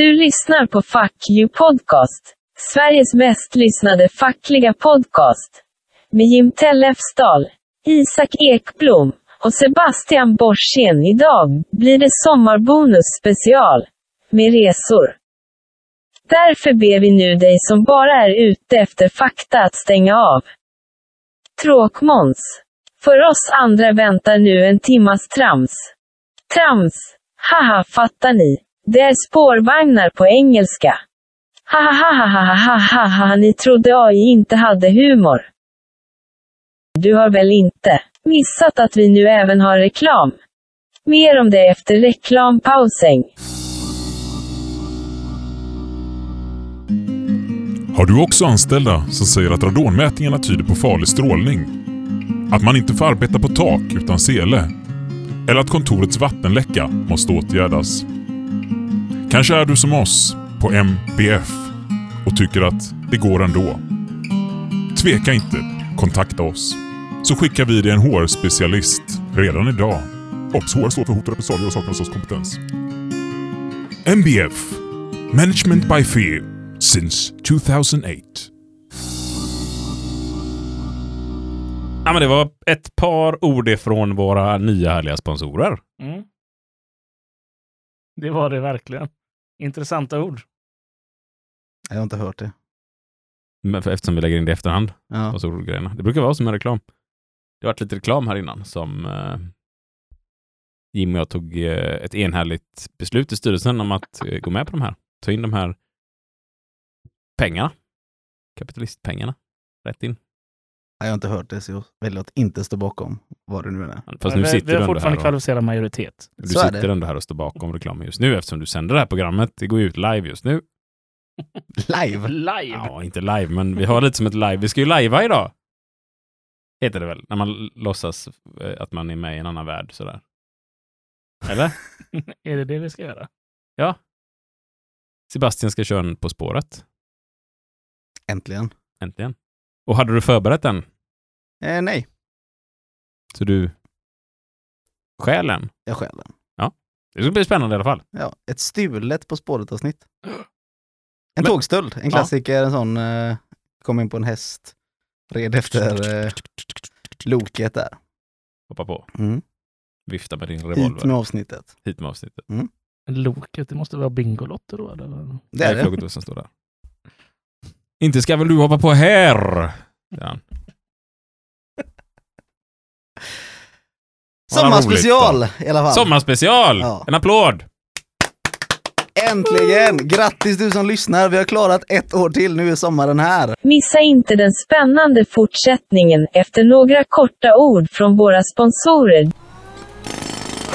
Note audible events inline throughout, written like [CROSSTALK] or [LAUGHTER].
Du lyssnar på Fuck You Podcast. Sveriges mest lyssnade fackliga podcast. Med Jim Tellefsdal, Isak Ekblom och Sebastian Borssén. Idag blir det sommarbonus special. Med resor. Därför ber vi nu dig som bara är ute efter fakta att stänga av. Tråkmåns. För oss andra väntar nu en timmas trams. Trams. Haha, fattar ni? Det är spårvagnar på engelska. Ha ha ha ha ha ha ha ni trodde AI inte hade humor. Du har väl inte missat att vi nu även har reklam? Mer om det efter reklampausen. Har du också anställda som säger att radonmätningarna tyder på farlig strålning? Att man inte får arbeta på tak utan sele? Eller att kontorets vattenläcka måste åtgärdas? Kanske är du som oss på MBF och tycker att det går ändå. Tveka inte, kontakta oss. Så skickar vi dig en HR-specialist redan idag. Obs! HR står för hot och repressalier och saknar hos kompetens. MBF Management by Fear since 2008. Ja, men det var ett par ord ifrån våra nya härliga sponsorer. Mm. Det var det verkligen. Intressanta ord. Jag har inte hört det. Men för, eftersom vi lägger in det i efterhand. Ja. Och så grejerna. Det brukar vara som en reklam. Det har varit lite reklam här innan som eh, Jimmy och jag tog eh, ett enhälligt beslut i styrelsen om att eh, gå med på de här. Ta in de här pengarna. Kapitalistpengarna. Rätt in. Jag har inte hört det, så jag väljer att inte stå bakom vad det nu är. Fast nu vi, sitter vi har fortfarande och, kvalificerad majoritet. du Så sitter ändå här och står bakom reklamen just nu eftersom du sänder det här programmet. Det går ju ut live just nu. [LAUGHS] Live! Live! Ja, inte live, men vi har lite som ett live. Vi ska ju lajva idag. Heter det väl? När man låtsas eh, att man är med i en annan värld sådär. Eller? [LAUGHS] är det det vi ska göra? Ja. Sebastian ska köra en På spåret. Äntligen. Äntligen. Och hade du förberett den? Eh, nej, Så du stjäl den? jag stjäl den. Det ska bli spännande i alla fall. Ja, ett stulet På spåret-avsnitt. En Men- tågstöld, en klassiker, en sån, eh, kom in på en häst, red efter eh, loket där. Hoppa på. Mm. Vifta med din Hit revolver. med avsnittet. Hit med avsnittet. Loket, det måste vara Bingolotter då eller? Det är det. frågat som står där. Inte ska väl du hoppa på här? Ja. Sommarspecial i alla fall. Sommarspecial! Ja. En applåd! Äntligen! Grattis du som lyssnar, vi har klarat ett år till, nu är sommaren här. Missa inte den spännande fortsättningen efter några korta ord från våra sponsorer.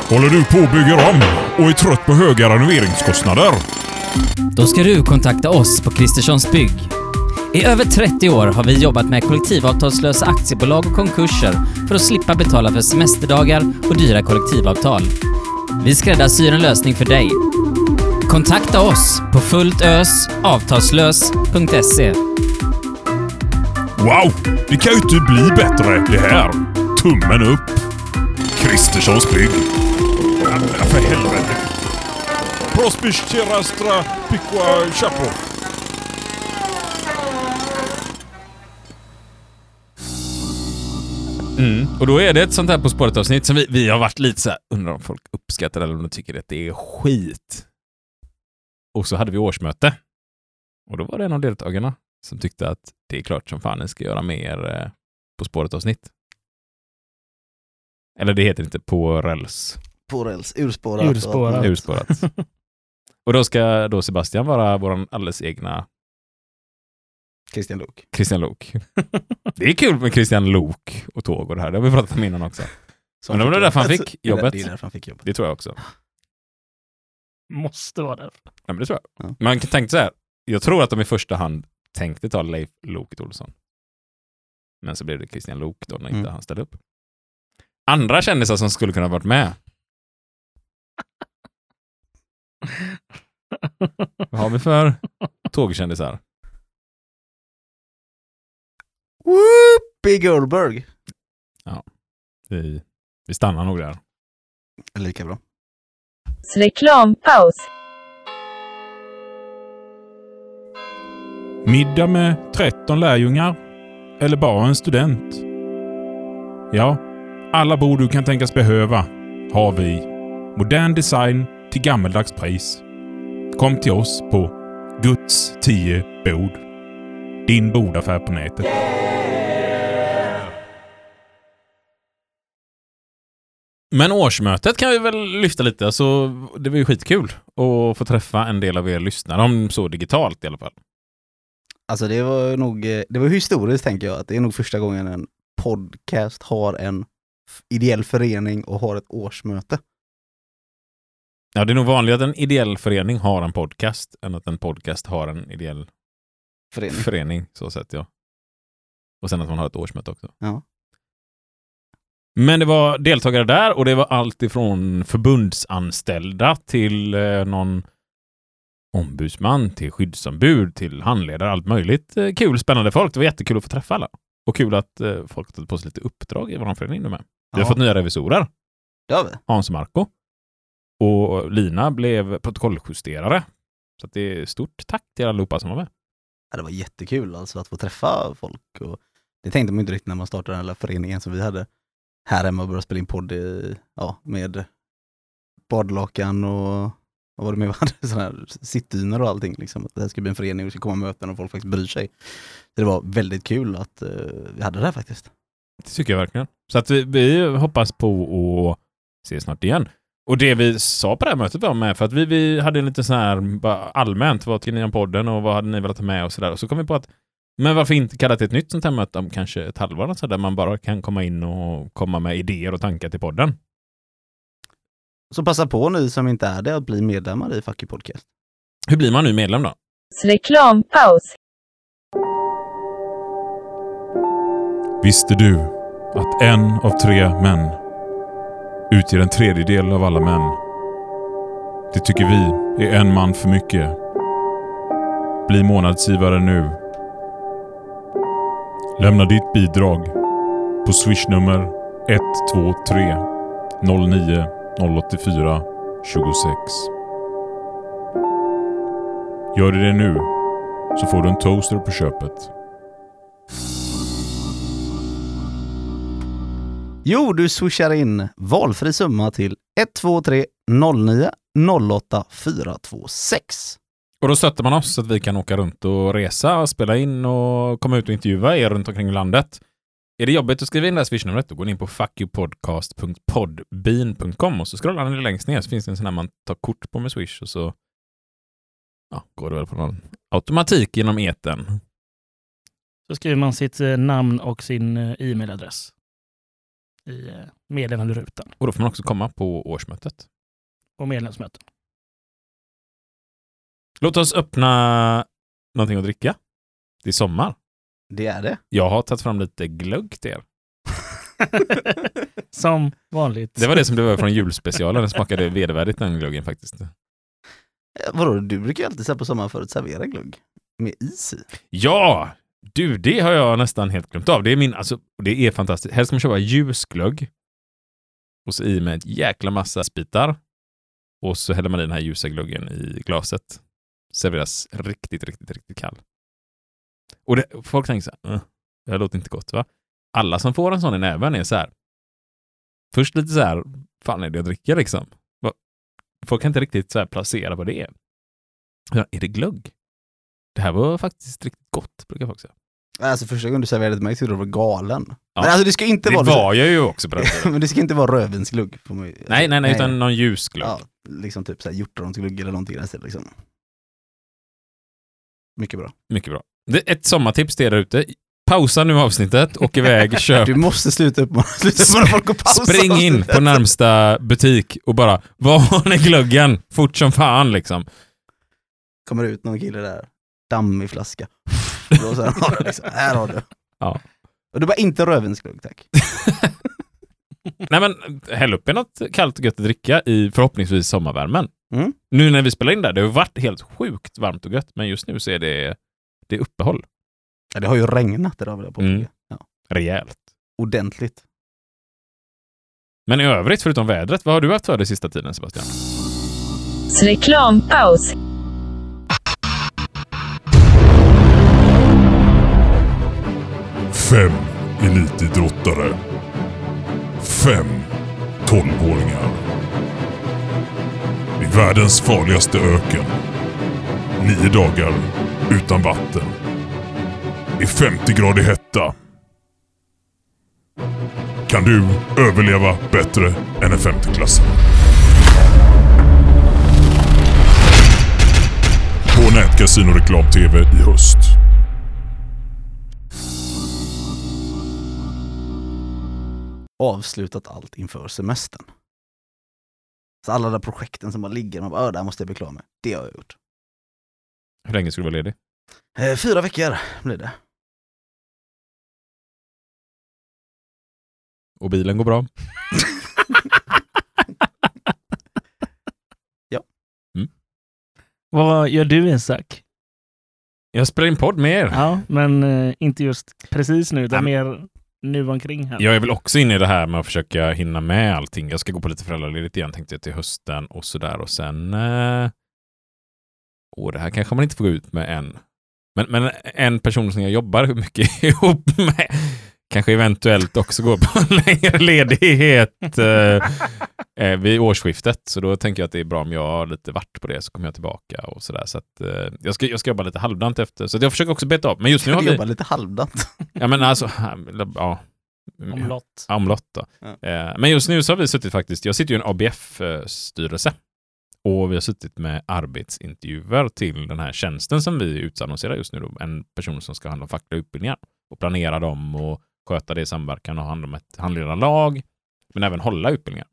Håller du på och bygger om och är trött på höga renoveringskostnader? Då ska du kontakta oss på Kristerssons Bygg. I över 30 år har vi jobbat med kollektivavtalslösa aktiebolag och konkurser för att slippa betala för semesterdagar och dyra kollektivavtal. Vi skräddarsyr en lösning för dig. Kontakta oss på fulltösavtalslös.se. Wow! Det kan ju inte bli bättre det här. Tummen upp. Kristerssons bygg. Ja, för helvete. Prospish terastra piqua chapo. Mm. Och då är det ett sånt här På spåret-avsnitt som vi, vi har varit lite så här, undrar om folk uppskattar eller om de tycker att det är skit. Och så hade vi årsmöte. Och då var det en av deltagarna som tyckte att det är klart som fan ni ska göra mer eh, På spåret-avsnitt. Eller det heter inte På räls. På räls, urspårat. Urspårat. Urspårat. [LAUGHS] Och då ska då Sebastian vara vår alldeles egna Christian Luuk. Christian Lok. [LAUGHS] Det är kul med Christian Lok och tåg och det här. Det har vi pratat om innan också. Som Men det var därför han fick jobbet. Det är därför han fick jobbet. Det tror jag också. Måste vara därför. Nej, men det tror jag. Ja. Man kan tänka så här. Jag tror att de i första hand tänkte ta Leif Loket Olsson. Men så blev det Christian Lok då när inte Mm. han ställde upp. Andra kändisar som skulle kunna varit med. [LAUGHS] Vad har vi för tågkändisar? Whoopi Goldberg. Vi, vi stannar nog där. Lika bra. Reklampaus. Middag med 13 lärjungar? Eller bara en student? Ja, alla bord du kan tänkas behöva har vi. Modern design till gammeldags pris. Kom till oss på Guds 10 bord. Din bordaffär på nätet. Men årsmötet kan vi väl lyfta lite. Alltså, det var ju skitkul att få träffa en del av er lyssnare, om så digitalt i alla fall. Alltså det var nog, eh, det var historiskt tänker jag, att det är nog första gången en podcast har en ideell förening och har ett årsmöte. Ja, det är nog vanligare att en ideell förening har en podcast än att en podcast har en ideell Förening. förening. Så sett, ja. Och sen att man har ett årsmöte också. Ja. Men det var deltagare där och det var allt ifrån förbundsanställda till eh, någon ombudsman, till skyddsombud, till handledare, allt möjligt. Eh, kul, spännande folk. Det var jättekul att få träffa alla. Och kul att eh, folk tagit på sig lite uppdrag i vår förening nu med. Vi har Ja. fått nya revisorer, Det har vi. Hans och Marco. Och Lina blev protokolljusterare. Så att det är stort tack till allihopa som var med. Ja, det var jättekul alltså att få träffa folk. Och det tänkte man ju inte riktigt när man startade den här föreningen som vi hade här hemma och började spela in podd i, ja, med badlakan och vad var [LAUGHS] det med hade? Sådana här och allting. Liksom. Att det här ska bli en förening och det ska komma möten och folk faktiskt bryr sig. Så det var väldigt kul att uh, vi hade det här faktiskt. Det tycker jag verkligen. Så att vi, vi hoppas på att ses snart igen. Och det vi sa på det här mötet var med, för att vi, vi hade en lite så här allmänt, vad tycker ni om podden och vad hade ni velat ha med och sådär. Och så kom vi på att, men varför inte kalla det ett nytt sånt här möte om kanske ett halvår, så där man bara kan komma in och komma med idéer och tankar till podden. Så passa på ni som inte är det att bli medlemmar i Fucky Podcast. Hur blir man nu medlem då? Reklampaus. Visste du att en av tre män utgör en tredjedel av alla män? Det tycker vi är en man för mycket. Bli månadsgivare nu. Lämna ditt bidrag på swishnummer 123 09 084 26. Gör du det nu så får du en toaster på köpet. Jo, du swishar in valfri summa till 123 09 08 426. Och då stöttar man oss så att vi kan åka runt och resa, spela in och komma ut och intervjua er runt omkring landet. Är det jobbigt att skriva in det här swishnumret, då går ni in på fuckyoupodcast.podbean.com och så scrollar ni längst ner så finns det en sån här man tar kort på med swish och så ja, går det väl på någon automatik genom eten. Så skriver man sitt eh, namn och sin eh, e-mailadress i eh, meddelanderutan Och då får man också komma på årsmötet. och medlemsmöten. Låt oss öppna någonting att dricka. Det är sommar. Det är det. Jag har tagit fram lite glögg till er. [LAUGHS] Som vanligt. Det var det som blev över från julspecialen. Den smakade vedervärdigt den glöggen faktiskt. Eh, Vadå, du brukar ju alltid på sommaren förut servera glögg med is i. Ja! Du, det har jag nästan helt glömt av. Det är min, alltså, det är fantastiskt. Helst ska man köpa ljusglögg. Och så i med ett jäkla massa sbitar. Och så häller man i den här ljusa glöggen i glaset. Serveras riktigt, riktigt, riktigt kall. Och det, folk tänker så här, "Eh, det här låter inte gott va? Alla som får en sån i näven är så här. Först lite så här, fan är det jag dricker liksom? Folk kan inte riktigt så här placera vad det är. Ja, är det glögg? Det här var faktiskt riktigt gott, brukar folk säga. Alltså första gången du serverade till mig trodde du var galen. Ja. Men alltså det ska inte Det vara var jag ju också på den. [LAUGHS] Men det ska inte vara rödvinsglugg. ju- Nej, nej, nej, utan någon ljusglögg. Ja, liksom typ såhär hjortronsglugg eller någonting i den liksom. Mycket bra. Mycket bra. Det ett sommartips till er ute. Pausa nu avsnittet, åk iväg, [LAUGHS] köp. Du måste sluta uppmana, [LAUGHS] sluta uppmana folk att pausa. Spring in på närmsta butik och bara, var har ni glöggen? Fort som fan liksom. Kommer ut någon kille där, dammig flaska. [LAUGHS] Och då så här, liksom, här har du. Ja. Och det var inte rödvinsglugg tack. Nej men, häll upp i något kallt och gött att dricka i förhoppningsvis sommarvärmen. Mm. Nu när vi spelar in där, det har varit helt sjukt varmt och gött, men just nu så är det, det är uppehåll. Ja, det har ju regnat idag vill jag påpeka. Mm. Ja. Rejält. Ordentligt. Men i övrigt, förutom vädret, vad har du haft för dig sista tiden Sebastian? Reklampaus. Fem elitidrottare. Fem tolvåringar. I världens farligaste öken. Nio dagar utan vatten. I 50-gradig hetta. Kan du överleva bättre än en femteklassare? På Nätkasino Reklam-TV i höst. Avslutat allt inför semestern. Så alla de där projekten som bara ligger, man bara, "Åh, det här måste jag bli klar med. Det har jag gjort. Hur länge ska du vara ledig? Eh, fyra veckor blir det. Och bilen går bra? [LAUGHS] Vad gör du Isak? Jag spelar in podd med er. Ja, men eh, inte just precis nu, utan mer nu omkring här. Jag är väl också inne i det här med att försöka hinna med allting. Jag ska gå på lite föräldraledigt igen tänkte jag till hösten och sådär och sen... Eh... Åh, det här kanske man inte får gå ut med än. Men, men en person som jag jobbar mycket [LAUGHS] ihop med kanske eventuellt också går på en [LAUGHS] längre ledighet eh, eh, vid årsskiftet. Så då tänker jag att det är bra om jag har lite vart på det så kommer jag tillbaka och sådär. Så att, eh, jag, ska, jag ska jobba lite halvdant efter. Så att jag försöker också beta av. Men just nu har vi... jobbar lite halvdant. [LAUGHS] Ja men alltså, ja. Omlott. Omlott då. Ja. Eh, Men just nu så har vi suttit faktiskt, jag sitter ju i en ABF-styrelse och vi har suttit med arbetsintervjuer till den här tjänsten som vi utannonserar just nu. Då. En person som ska handla om fackliga utbildningar och planera dem och sköta det i samverkan och ha hand om ett handledarlag, men även hålla utbildningar.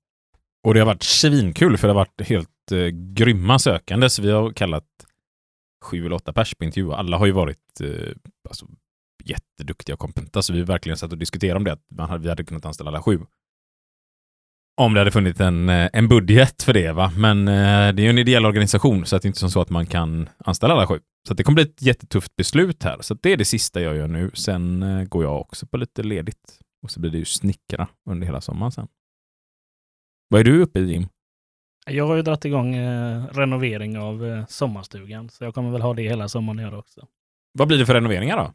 Och det har varit svinkul för det har varit helt eh, grymma sökande, så vi har kallat sju eller åtta pers på intervju. Alla har ju varit eh, alltså, jätteduktiga och kompetenta, så vi har verkligen satt och diskuterat om det, att man hade, vi hade kunnat anställa alla sju. Om det hade funnits en, eh, en budget för det, va? men eh, det är ju en ideell organisation, så att det är inte som så att man kan anställa alla sju. Så det kommer bli ett jättetufft beslut här, så det är det sista jag gör nu. Sen eh, går jag också på lite ledigt och så blir det ju snickra under hela sommaren sen. Vad är du uppe i, Jim? Jag har ju dragit igång eh, renovering av eh, sommarstugan, så jag kommer väl ha det hela sommaren år också. Vad blir det för renoveringar då?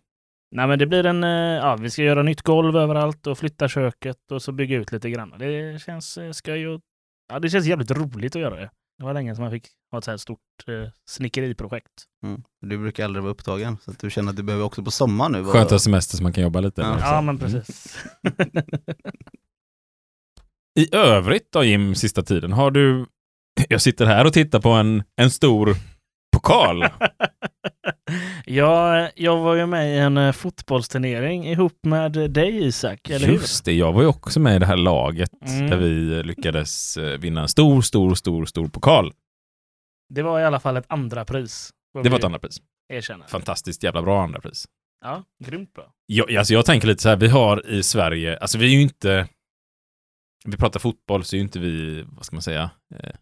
Nej, men det blir en, eh, ja, vi ska göra nytt golv överallt och flytta köket och så bygga ut lite grann. Det känns eh, skoj och ja, det känns jävligt roligt att göra det. Det var länge sedan man fick ha ett så här stort eh, snickeriprojekt. Mm. Du brukar aldrig vara upptagen, så att du känner att du behöver också på sommar nu. Skönt att ha semester så man kan jobba lite. Ja. Ja, men precis. [LAUGHS] I övrigt då Jim, sista tiden, har du... Jag sitter här och tittar på en, en stor pokal. [LAUGHS] jag, jag var ju med i en eh, fotbollsturnering ihop med dig Isak, eller hur? Just det, jag var ju också med i det här laget Mm. där vi lyckades eh, vinna en stor, stor, stor, stor pokal. Det var i alla fall ett andra pris. Det var vi ett andra pris. Erkänna. Fantastiskt jävla bra andra pris. Ja, grymt bra. Jag, alltså jag tänker lite så här, vi har i Sverige, alltså vi är ju inte... Vi pratar fotboll så är ju inte vi, vad ska man säga, eh,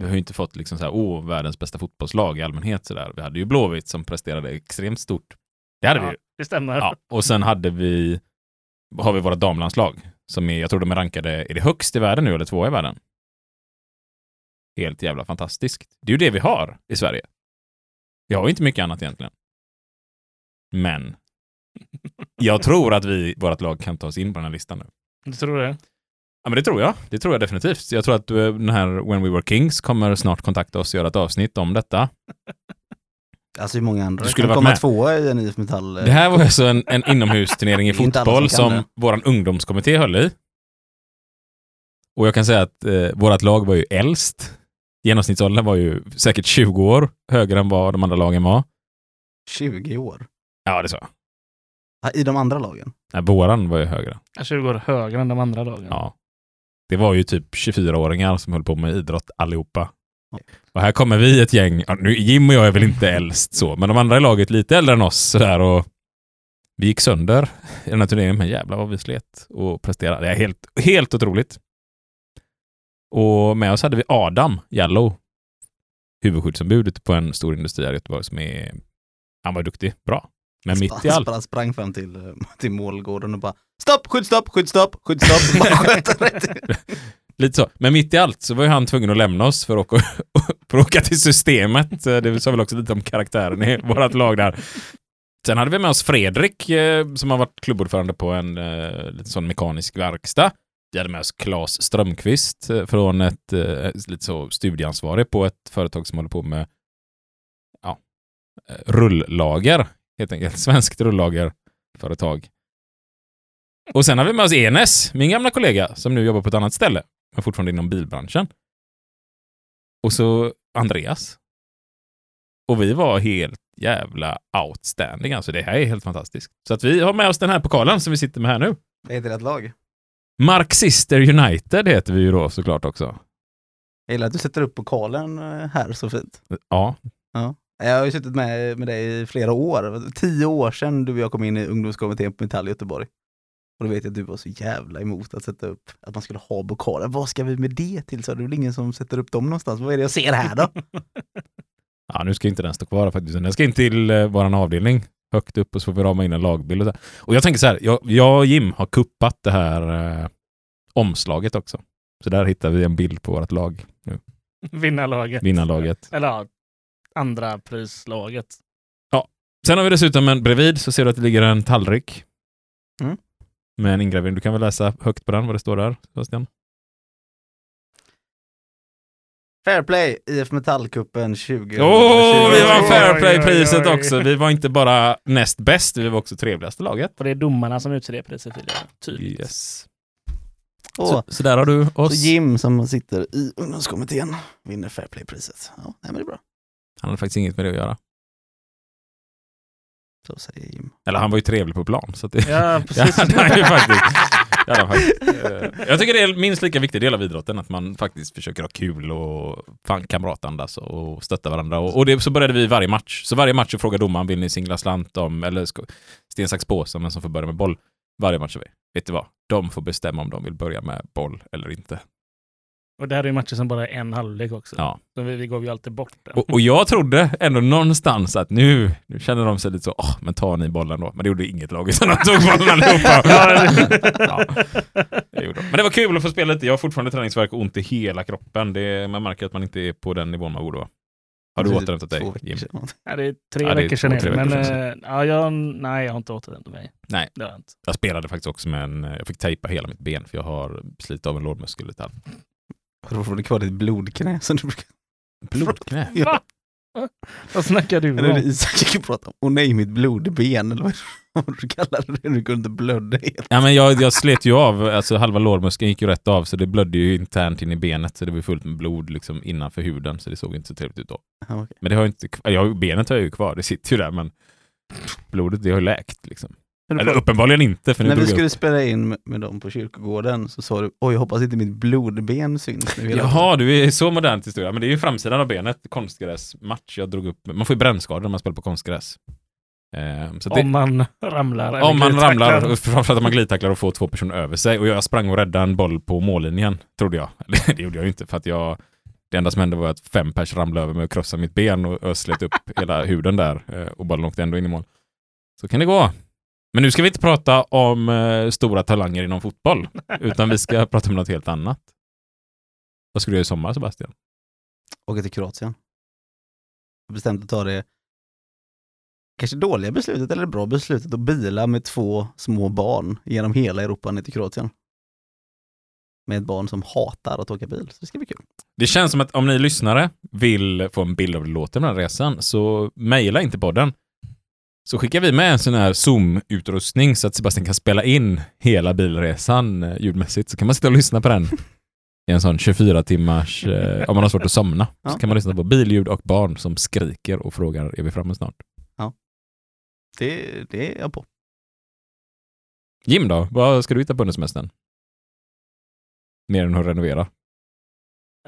vi har ju inte fått liksom så här, åh, världens bästa fotbollslag i allmänhet så där. Vi hade ju Blåvitt som presterade extremt stort. Det hade vi Ja, ju. det stämmer. Ja, och sen hade vi, har vi våra damlandslag som är, jag tror de är rankade, är det högst i världen nu eller två i världen? Helt jävla fantastiskt. Det är ju det vi har i Sverige. Vi har ju inte mycket annat egentligen. Men jag tror att vi, vårt lag kan ta oss in på den här listan nu. Du tror det? Ja, men det tror jag. Det tror jag definitivt. Jag tror att eh, den här When We Were Kings kommer snart kontakta oss och göra ett avsnitt om detta. Alltså hur många andra Du skulle kan komma med. tvåa i en IF Metall? eh, Det här var alltså en, en inomhusturnering [LAUGHS] i fotboll som som vår ungdomskommitté höll i. Och jag kan säga att eh, vårt lag var ju äldst. Genomsnittsåldern var ju säkert 20 år högre än vad de andra lagen var. 20 år. Ja, det sa jag. Ja, I de andra lagen? Nej, våran var ju högre. 20 år högre än de andra lagen. Ja. Det var ju typ 24-åringar som höll på med idrott allihopa. Och här kommer vi ett gäng, nu, Jim och jag är väl inte äldst så, men de andra i laget lite äldre än oss sådär och vi gick sönder i den här turneringen, men jävlar vad vi slet och presterade. Det är helt, helt otroligt. Och med oss hade vi Adam Jallow, huvudskyddsombud ute på en stor industri här i Göteborg som är, han var duktig, bra. Men mitt i allt, Han sprang fram till, eh, till målgården och bara Stopp, skyddsstopp, skyddsstopp, skyddsstopp. Lite så. Men mitt i allt så var ju han tvungen att lämna oss för att åka, [LAUGHS] för att åka till systemet. Det sa väl också lite om karaktären i [LAUGHS] vårt lag där. Sen hade vi med oss Fredrik eh, som har varit klubbordförande på en eh, sån mekanisk verkstad. Vi hade med oss Claes Strömqvist eh, från eh, ett lite så studieansvarig på ett företag som håller på med ja, rulllager, rullager, helt enkelt. [LAUGHS] Svenskt rullagerföretag. Och sen har vi med oss Enes, min gamla kollega, som nu jobbar på ett annat ställe, men fortfarande inom bilbranschen. Och så Andreas. Och vi var helt jävla outstanding. Alltså det här är helt fantastiskt. Så att vi har med oss den här pokalen som vi sitter med här nu. Det är inte rätt lag? Marxister United heter vi ju då såklart också. Jag gillar att du sätter upp pokalen eh, här så fint. Ja, Jag har ju suttit med, med dig i flera år. Tio år sedan du och jag kom in i ungdomskommittén på Metall i Göteborg. Och då vet jag att du var så jävla emot att sätta upp, att man skulle ha pokaler. Vad ska vi med det till? Så är det väl ingen som sätter upp dem någonstans? Vad är det jag ser här då? [LAUGHS] ja nu ska inte den stå kvar faktiskt. Den ska in till eh, våran avdelning högt upp och så får vi rama in en lagbild och så. Och jag tänker så här, jag, jag och Jim har kuppat det här eh, omslaget också. Så där hittar vi en bild på vårt lag, [LAUGHS] Vinnarlaget. vinnarlaget. Eller ja, andra prislaget. Sen har vi dessutom en bredvid så ser du att det ligger en tallrik. Mm. Med en ingravering. Du kan väl läsa högt på den vad det står där, Sebastian? Fairplay, IF Metallkuppen 20 Åh, vi vann Fairplay-priset också. Vi var inte bara näst bäst, vi var också trevligaste laget. Och det är domarna som utser det priset, jag tydligt. Yes. Åh, Så, så där har du så oss. Jim som sitter i ungdomskommittén vinner Fairplay-priset. Ja, nej, men det är bra. Han hade faktiskt inget med det att göra. Så säger Jim. Eller han var ju trevlig på plan. Så att det, Ja, [LAUGHS] Ja, precis. det är ju faktiskt. Det faktiskt. Eh, jag tycker det är minst lika viktig del av idrotten, att man faktiskt försöker ha kul och fan kamratandas och stötta varandra. Och, och det, så började vi varje match. Så varje match så frågar domaren, vill ni singla slant om, eller sten, sax, påse men som får börja med boll. Varje match är vi. Vet du vad? De får bestämma om de vill börja med boll eller inte. Och det här är ju matcher som bara är en halvlek också. Ja. Så vi, vi gav ju alltid bort den. Och, och jag trodde ändå någonstans att nu, nu känner de sig lite så, åh, men ta ni bollen då. Men det gjorde inget lag, utan de tog bollen allihopa. [LAUGHS] ja, det gjorde de. Men det var kul att få spela lite. Jag har fortfarande träningsvärk och ont i hela kroppen. Det, man märker att man inte är på den nivån man borde vara. Har du återhämtat dig, Två veckor Jim? sedan. Ja, det är tre Ja, det är veckor sedan. två, det, men veckor sedan. eh, ja, jag, nej, jag har inte återhämtat mig. Nej. Det har jag inte. Jag spelade faktiskt också med en, jag fick tejpa hela mitt ben för jag har slitit av en lårmuskel lite. Har du fortfarande kvar ditt blodknä som du brukar... Blodknä? [LAUGHS] Ja. Vad snackar du om? Isak gick och pratade om, åh nej mitt blodben eller vad du kallade det, du kunde inte blöda helt. Ja, men jag, jag slet ju av, alltså halva lårmuskeln gick ju rätt av så det blödde ju internt in i benet så det var fullt med blod liksom innanför huden så det såg inte så trevligt ut då. Ja, okej. Men det har ju inte, ja, benet har jag ju kvar, det sitter ju där men blodet det har ju läkt liksom. Men du Eller pratade- uppenbarligen inte för När vi skulle upp. spela in med, med dem på kyrkogården så sa du, oj jag hoppas inte mitt blodben syns nu hela tiden." Jaha, du är så modernt historia. Men det är ju framsidan av benet, konstgräsmatch. Jag drog upp, man får ju brännskador när man spelar på konstgräs. Eh, så det, Om man ramlar. Om man ramlar, framförallt att man glidtacklar och får två personer över sig. Och jag sprang och räddade en boll på mållinjen, trodde jag. [LAUGHS] Det gjorde jag ju inte, för att jag... Det enda som hände var att fem pers ramlade över mig och krossade mitt ben och, och slet upp hela huden där. eh, Och bollen åkte ändå in i mål. Så kan det gå. Men nu ska vi inte prata om eh, stora talanger inom fotboll, [LAUGHS] utan vi ska prata om något helt annat. Vad ska du göra i sommar, Sebastian? Åka till Kroatien. Jag har bestämt att ta det kanske dåliga beslutet eller det bra beslutet att bila med två små barn genom hela Europa ner till Kroatien. Med ett barn som hatar att åka bil, så det ska bli kul. Det känns som att om ni lyssnare vill få en bild av låter med den här resan, så mejla inte podden. Så skickar vi med en sån här Zoom-utrustning så att Sebastian kan spela in hela bilresan eh, ljudmässigt. Så kan man sitta och lyssna på den i en sån 24 timmars, eh, om man har svårt att somna. Så Ja. kan man lyssna på billjud och barn som skriker och frågar är vi framme snart. Det, det är jag på. Jim då, vad ska du hitta på under semestern? Mer än att renovera.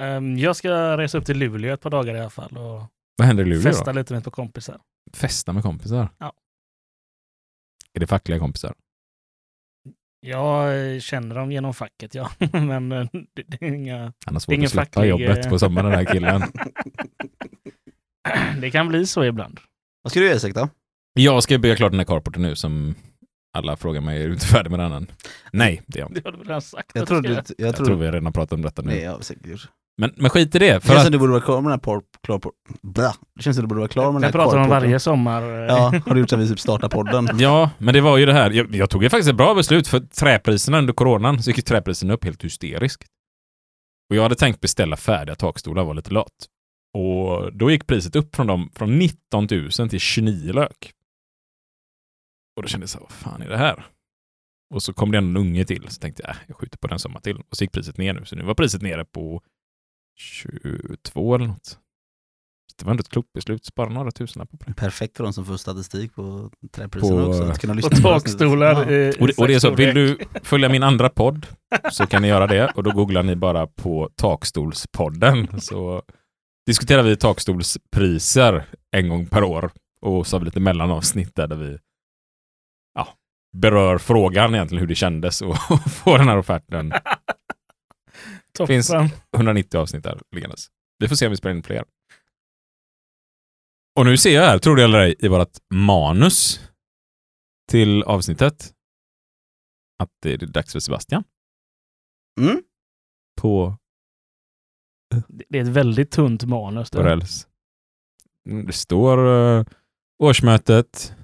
Ehm, jag ska resa upp till Luleå ett par dagar i alla fall och Vad händer i Luleå festa då? lite med ett par kompisar. Festa med kompisar? Ja. Är det fackliga kompisar? Jag känner dem genom facket, ja. [LAUGHS] Men eh, det, det är inga... Han har svårt Ingen att släppa facklig, jobbet på sommaren den här [LAUGHS] killen. [CLEARS THROAT] Det kan bli så ibland. Vad ska du göra då? Jag ska bygga klart den här carporten nu som alla frågar mig, är du inte färdig med den än? Nej, det är jag inte. [LAUGHS] Det har du väl redan sagt? Jag trodde, jag, jag Jag tror vi redan pratat om detta nu. nej, jag har säkert gjort. Men, men skit i det. Det För känns att, som du borde vara klar med den här por, klar por, blah. Det känns som du borde vara klar med den Jag här pratar om varje sommar. Ja, har du gjort så att vi typ startar podden? [LAUGHS] ja, men det var ju det här. Jag, jag tog ju faktiskt ett bra beslut för träpriserna under coronan så gick ju träpriserna upp helt hysteriskt. Och jag hade tänkt beställa färdiga takstolar, var lite lat. Och då gick priset upp från, dem, från 19 000 till 29 lök. Och då kände jag så här, vad fan är det här? Och så kom det en unge till, så tänkte jag, äh, jag skjuter på den sommar till. Och så gick priset ner nu, så nu var priset nere på 22 eller något. Det var ändå ett klokt beslut, spara några tusenlappar på det. Perfekt för de som får statistik på träpriserna På- också. Att kunna Och lyssna på takstolar. Ja. i- Och det, och det är så, vill du [LAUGHS] följa min andra podd så kan ni göra det och då googlar ni bara på Takstolspodden så diskuterar vi takstolspriser en gång per år och så har vi lite mellanavsnitt där, där vi ja, berör frågan egentligen hur det kändes och [LAUGHS] få den här offerten. [LAUGHS] Toppen. finns- 190 avsnitt där liggandes. Vi får se om vi spelar in fler. Och nu ser jag här, tror det eller ej, i vårt manus till avsnittet att det är dags för Sebastian Mm. på Det är ett väldigt tunt manus. räls. Mm, Det står uh, årsmötet,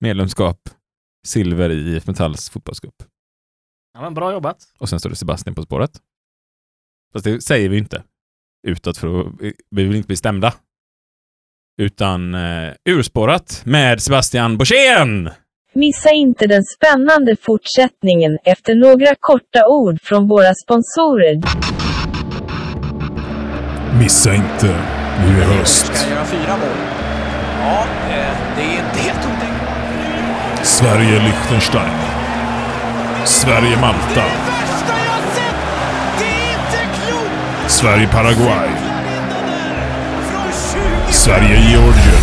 medlemskap, silver i IF Metalls fotbollscup. Ja, men bra jobbat. Och sen står det Sebastian på spåret. Fast det säger vi inte utåt för att vi vill inte bli stämda. Utan uh, urspårat med Sebastian Borssén! Missa inte den spännande fortsättningen efter några korta ord från våra sponsorer. Missa inte, nu är höst. Ja, eh, det är inte helt otänkbart. Sverige-Liechtenstein. Sverige-Malta. Sverige-Paraguay. Sverige-Georgien.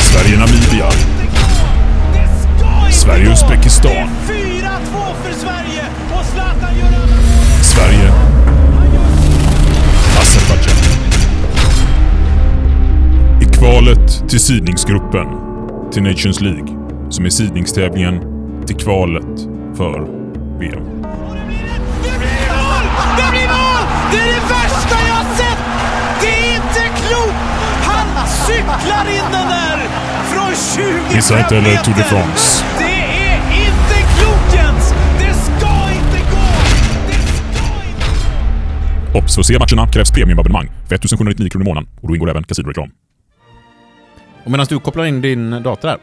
Sverige-Namibia. Sverige-Uzbekistan. Sverige. Sverige. Azerbajdzjan. I kvalet till sidningsgruppen till Nations League, som är sidningstävlingen till kvalet för VM. Det är det värsta jag har sett! Det är inte klokt! Han cyklar in den där från 25 Missa inte heller Tour de meter. France. Det är inte klokt Jens! Det ska inte gå! Det ska inte gå! Obs! För att se matcherna krävs premiumabonnemang för 1799 kronor i månaden och då ingår även kasinoreklam. Och medan du kopplar in din dator här,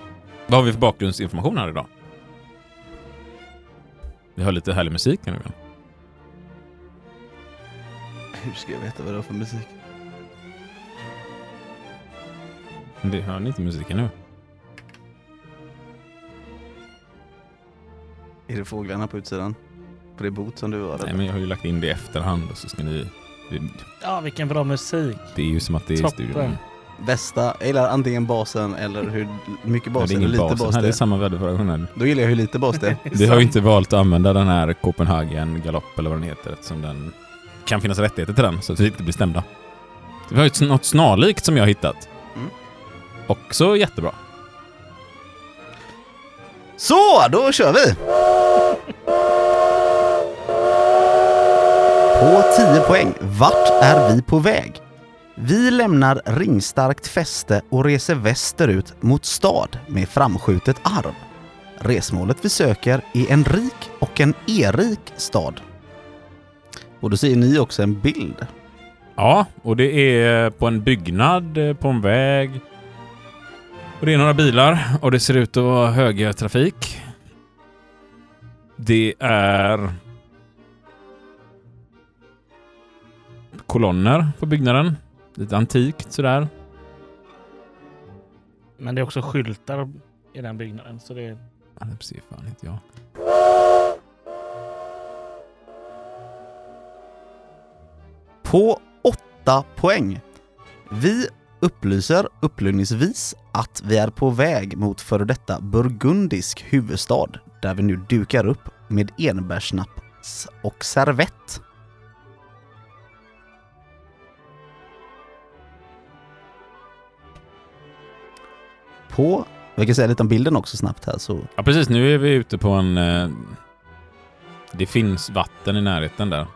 vad har vi för bakgrundsinformation här idag? Vi har lite härlig musik här nu. Hur ska jag veta vad det är för musik? Det hör ni inte musiken nu? Är det fåglarna på utsidan? På det bot som du var? Nej, men jag har ju lagt in det i efterhand och så ska ni... Det, Ja, vilken bra musik. det är ju som att det är i Toppen. studion. Bästa, jag gillar antingen basen eller hur mycket bas det är eller lite bas. bas det det är är. samma väder förra gången. Då gillar jag hur lite bas det är. [LAUGHS] Vi har ju inte valt att använda den här Copenhagen Galopp eller vad den heter eftersom den kan finnas rättigheter till den så att vi inte blir stämda. Vi har ju något snarlikt som jag hittat. Mm. Också jättebra. Så, då kör vi! På 10 poäng, vart är vi på väg? Vi lämnar ringstarkt fäste och reser västerut mot stad med framskjutet arv. Resmålet vi söker är en rik och en erik stad. Och då ser ni också en bild. Ja, och det är på en byggnad, eh, på en väg. Och det är några bilar och det ser ut att vara högertrafik. Det är kolonner på byggnaden. Lite antikt sådär. Men det är också skyltar i den byggnaden. Så det är... Ja, det ser fan inte jag. På 8 poäng. Vi upplyser upplysningsvis att vi är på väg mot före detta burgundisk huvudstad där vi nu dukar upp med enbärsnaps och servett. På, vi kan säga lite om bilden också snabbt här så Ja, precis. Nu är vi ute på en... Eh, det finns vatten i närheten där.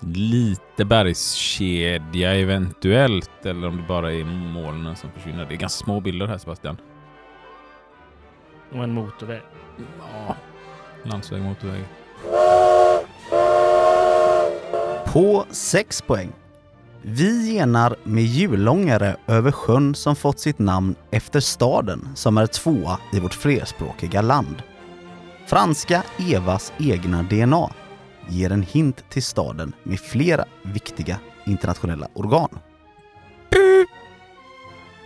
Lite bergskedja eventuellt, eller om det bara är molnen som försvinner. Det är ganska små bilder här Sebastian. Och en motorväg. Ja, landsväg, motorväg. På 6 poäng. Vi genar med hjulångare över sjön som fått sitt namn efter staden som är tvåa i vårt flerspråkiga land. Franska Evas egna DNA ger en hint till staden med flera viktiga internationella organ.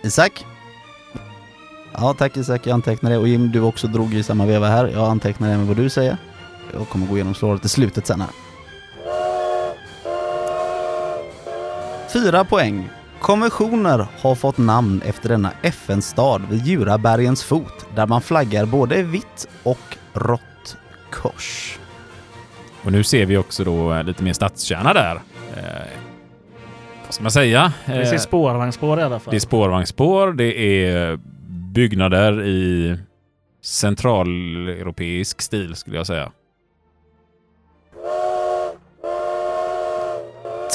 Isak? Ja, tack Isak. Jag antecknar det. Och Jim, du också drog i samma veva här. Jag antecknar även vad du säger. Jag kommer gå igenom svaret i slutet sen här. Fyra poäng. Konventioner har fått namn efter denna FN-stad vid Djurabergens fot där man flaggar både vitt och rått kors. Och nu ser vi också då eh, lite mer stadskärna där. Eh, vad ska man säga? Vi ser Eh, spårvagnsspår i alla fall. Det är spårvagnsspår, det är byggnader i centraleuropeisk stil skulle jag säga.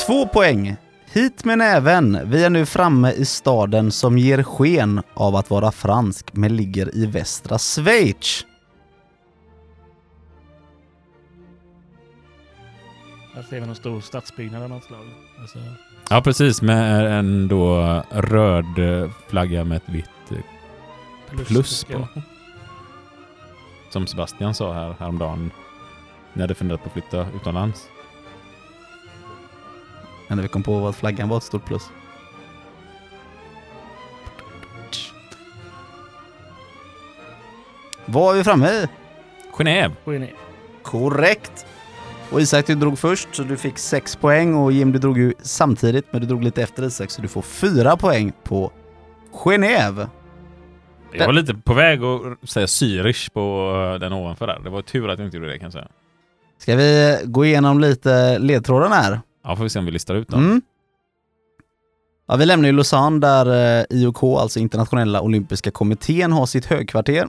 Två poäng. Hit med näven. Vi är nu framme i staden som ger sken av att vara fransk men ligger i västra Schweiz. Här ser vi någon stor stadsbyggnad av något slag. Alltså, Ja, precis. Med en då röd flagga med ett vitt, Plus på. som Sebastian sa här häromdagen. När hade funderat på att flytta utomlands. Men när vi kom på att flaggan var ett stort plus. Vad är vi framme i? Genève. Genève. Korrekt! Och Isak, du drog först så du fick 6 poäng och Jim, du drog ju samtidigt men du drog lite efter Isak så du får 4 poäng på Genève. Jag var lite på väg att säga Zürich på eh, den ovanför där. Det var tur att jag inte gjorde det kan jag säga. Ska vi gå igenom lite ledtrådarna här? Ja, får vi se om vi listar ut dem. Mm. Ja, vi lämnar ju Lausanne där eh, IOK, alltså Internationella Olympiska Kommittén, har sitt högkvarter.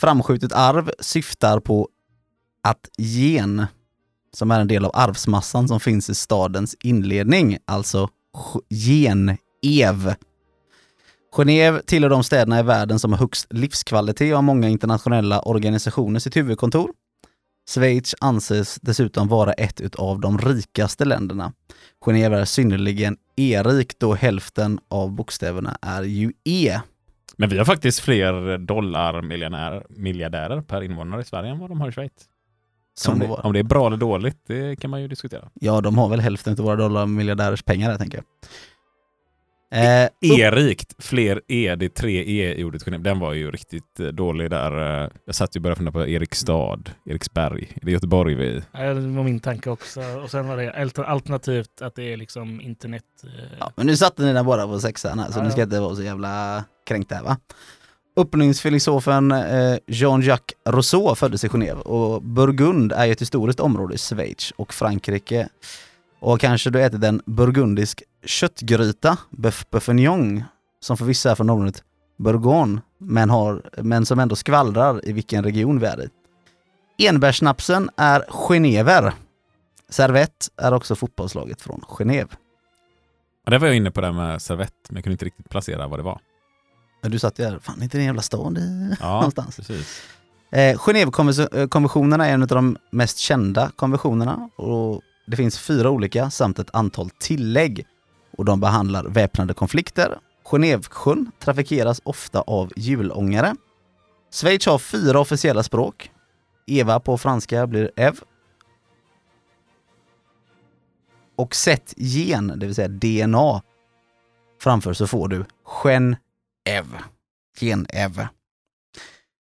Framskjutet arv syftar på att gen, som är en del av arvsmassan som finns i stadens inledning, alltså gen-ev. Genève tillhör de städerna i världen som har högst livskvalitet och har många internationella organisationer sitt huvudkontor. Schweiz anses dessutom vara ett av de rikaste länderna. Genève är synnerligen e-rikt då hälften av bokstäverna är ju e. Men vi har faktiskt fler dollarmiljardärer per invånare i Sverige än vad de har i Schweiz. Som om, det var. om det är bra eller dåligt, det kan man ju diskutera. Ja, de har väl hälften av våra dollarmiljardärers pengar här, tänker jag. Eh, upp- E-rikt, fler E, det är tre E i ordet. Den var ju riktigt eh, dålig där. eh, Jag satt ju och började fundera på Eriksstad, Eriksberg. Är det Göteborg vi... Ja, det var min tanke också. Och sen var det alter- alternativt att det är liksom internet. eh, ja, men nu satte ni den bara på sexan här, så Ja, ni ska ja. inte vara så jävla kränkta här va. Uppfinningsfilosofen eh, Jean-Jacques Rousseau föddes i Genève och Burgund är ju ett historiskt område i Schweiz och Frankrike. Och kanske du ätit en burgundisk köttgryta, bœuf bourguignon, som för vissa är från området Bourgogne, men, har, men som ändå skvallrar i vilken region vi är i. Enbärssnapsen är Genever. Servett är också fotbollslaget från Genève. Ja, där var jag inne på det här med servett, men jag kunde inte riktigt placera vad det var. Du satt ju här, fan inte det en jävla stad i... [LAUGHS] Ja, Någonstans. precis. Eh, Genèvekonventionerna är en av de mest kända konventionerna och det finns fyra olika samt ett antal tillägg och de behandlar väpnade konflikter. Genèvesjön trafikeras ofta av hjulångare. Schweiz har fyra officiella språk. Eva på franska blir Ev. Och sätt gen, det vill säga DNA, framför så får du Gen-Ev. Gen-Ev.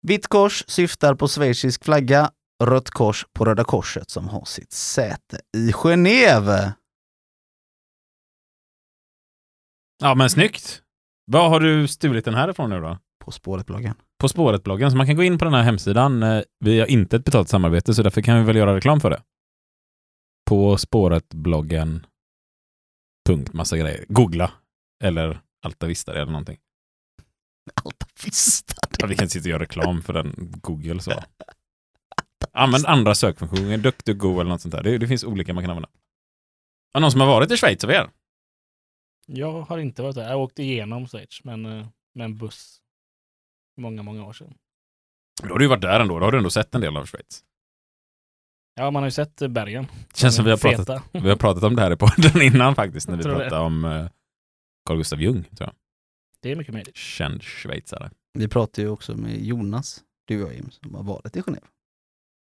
Vitt kors syftar på schweizisk flagga, rött kors på Röda Korset som har sitt säte i Genève. Ja, men snyggt! Vad har du stulit den här ifrån nu då? På spåret-bloggen. På spåret-bloggen, så man kan gå in på den här hemsidan. Eh, Vi har inte ett betalt samarbete, så därför kan vi väl göra reklam för det. På spåret-bloggen. Punkt, massa grejer. Googla. Eller Alta Vista eller någonting. Alta Vista. Ja, vi kan inte sitta och göra reklam för den Google så. [LAUGHS] Använd andra sökfunktioner, DuckDuckGo eller något sånt där. Det, det finns olika man kan använda. Har någon som har varit i Schweiz av er? Jag har inte varit där. Jag åkte igenom Schweiz men, eh, med en buss. Många, många år sedan. Då har du ju varit där ändå. Då har du ändå sett en del av Schweiz. Ja, man har ju sett eh, bergen. Det känns som vi har Feta. pratat, vi har pratat om det här i podden [LAUGHS] innan faktiskt. När vi tror det. pratade om eh, Carl Gustav Jung, tror jag. Det är mycket möjligt. Känd schweizare. Vi pratade ju också med Jonas, du och jag Jim, som har varit i Genève.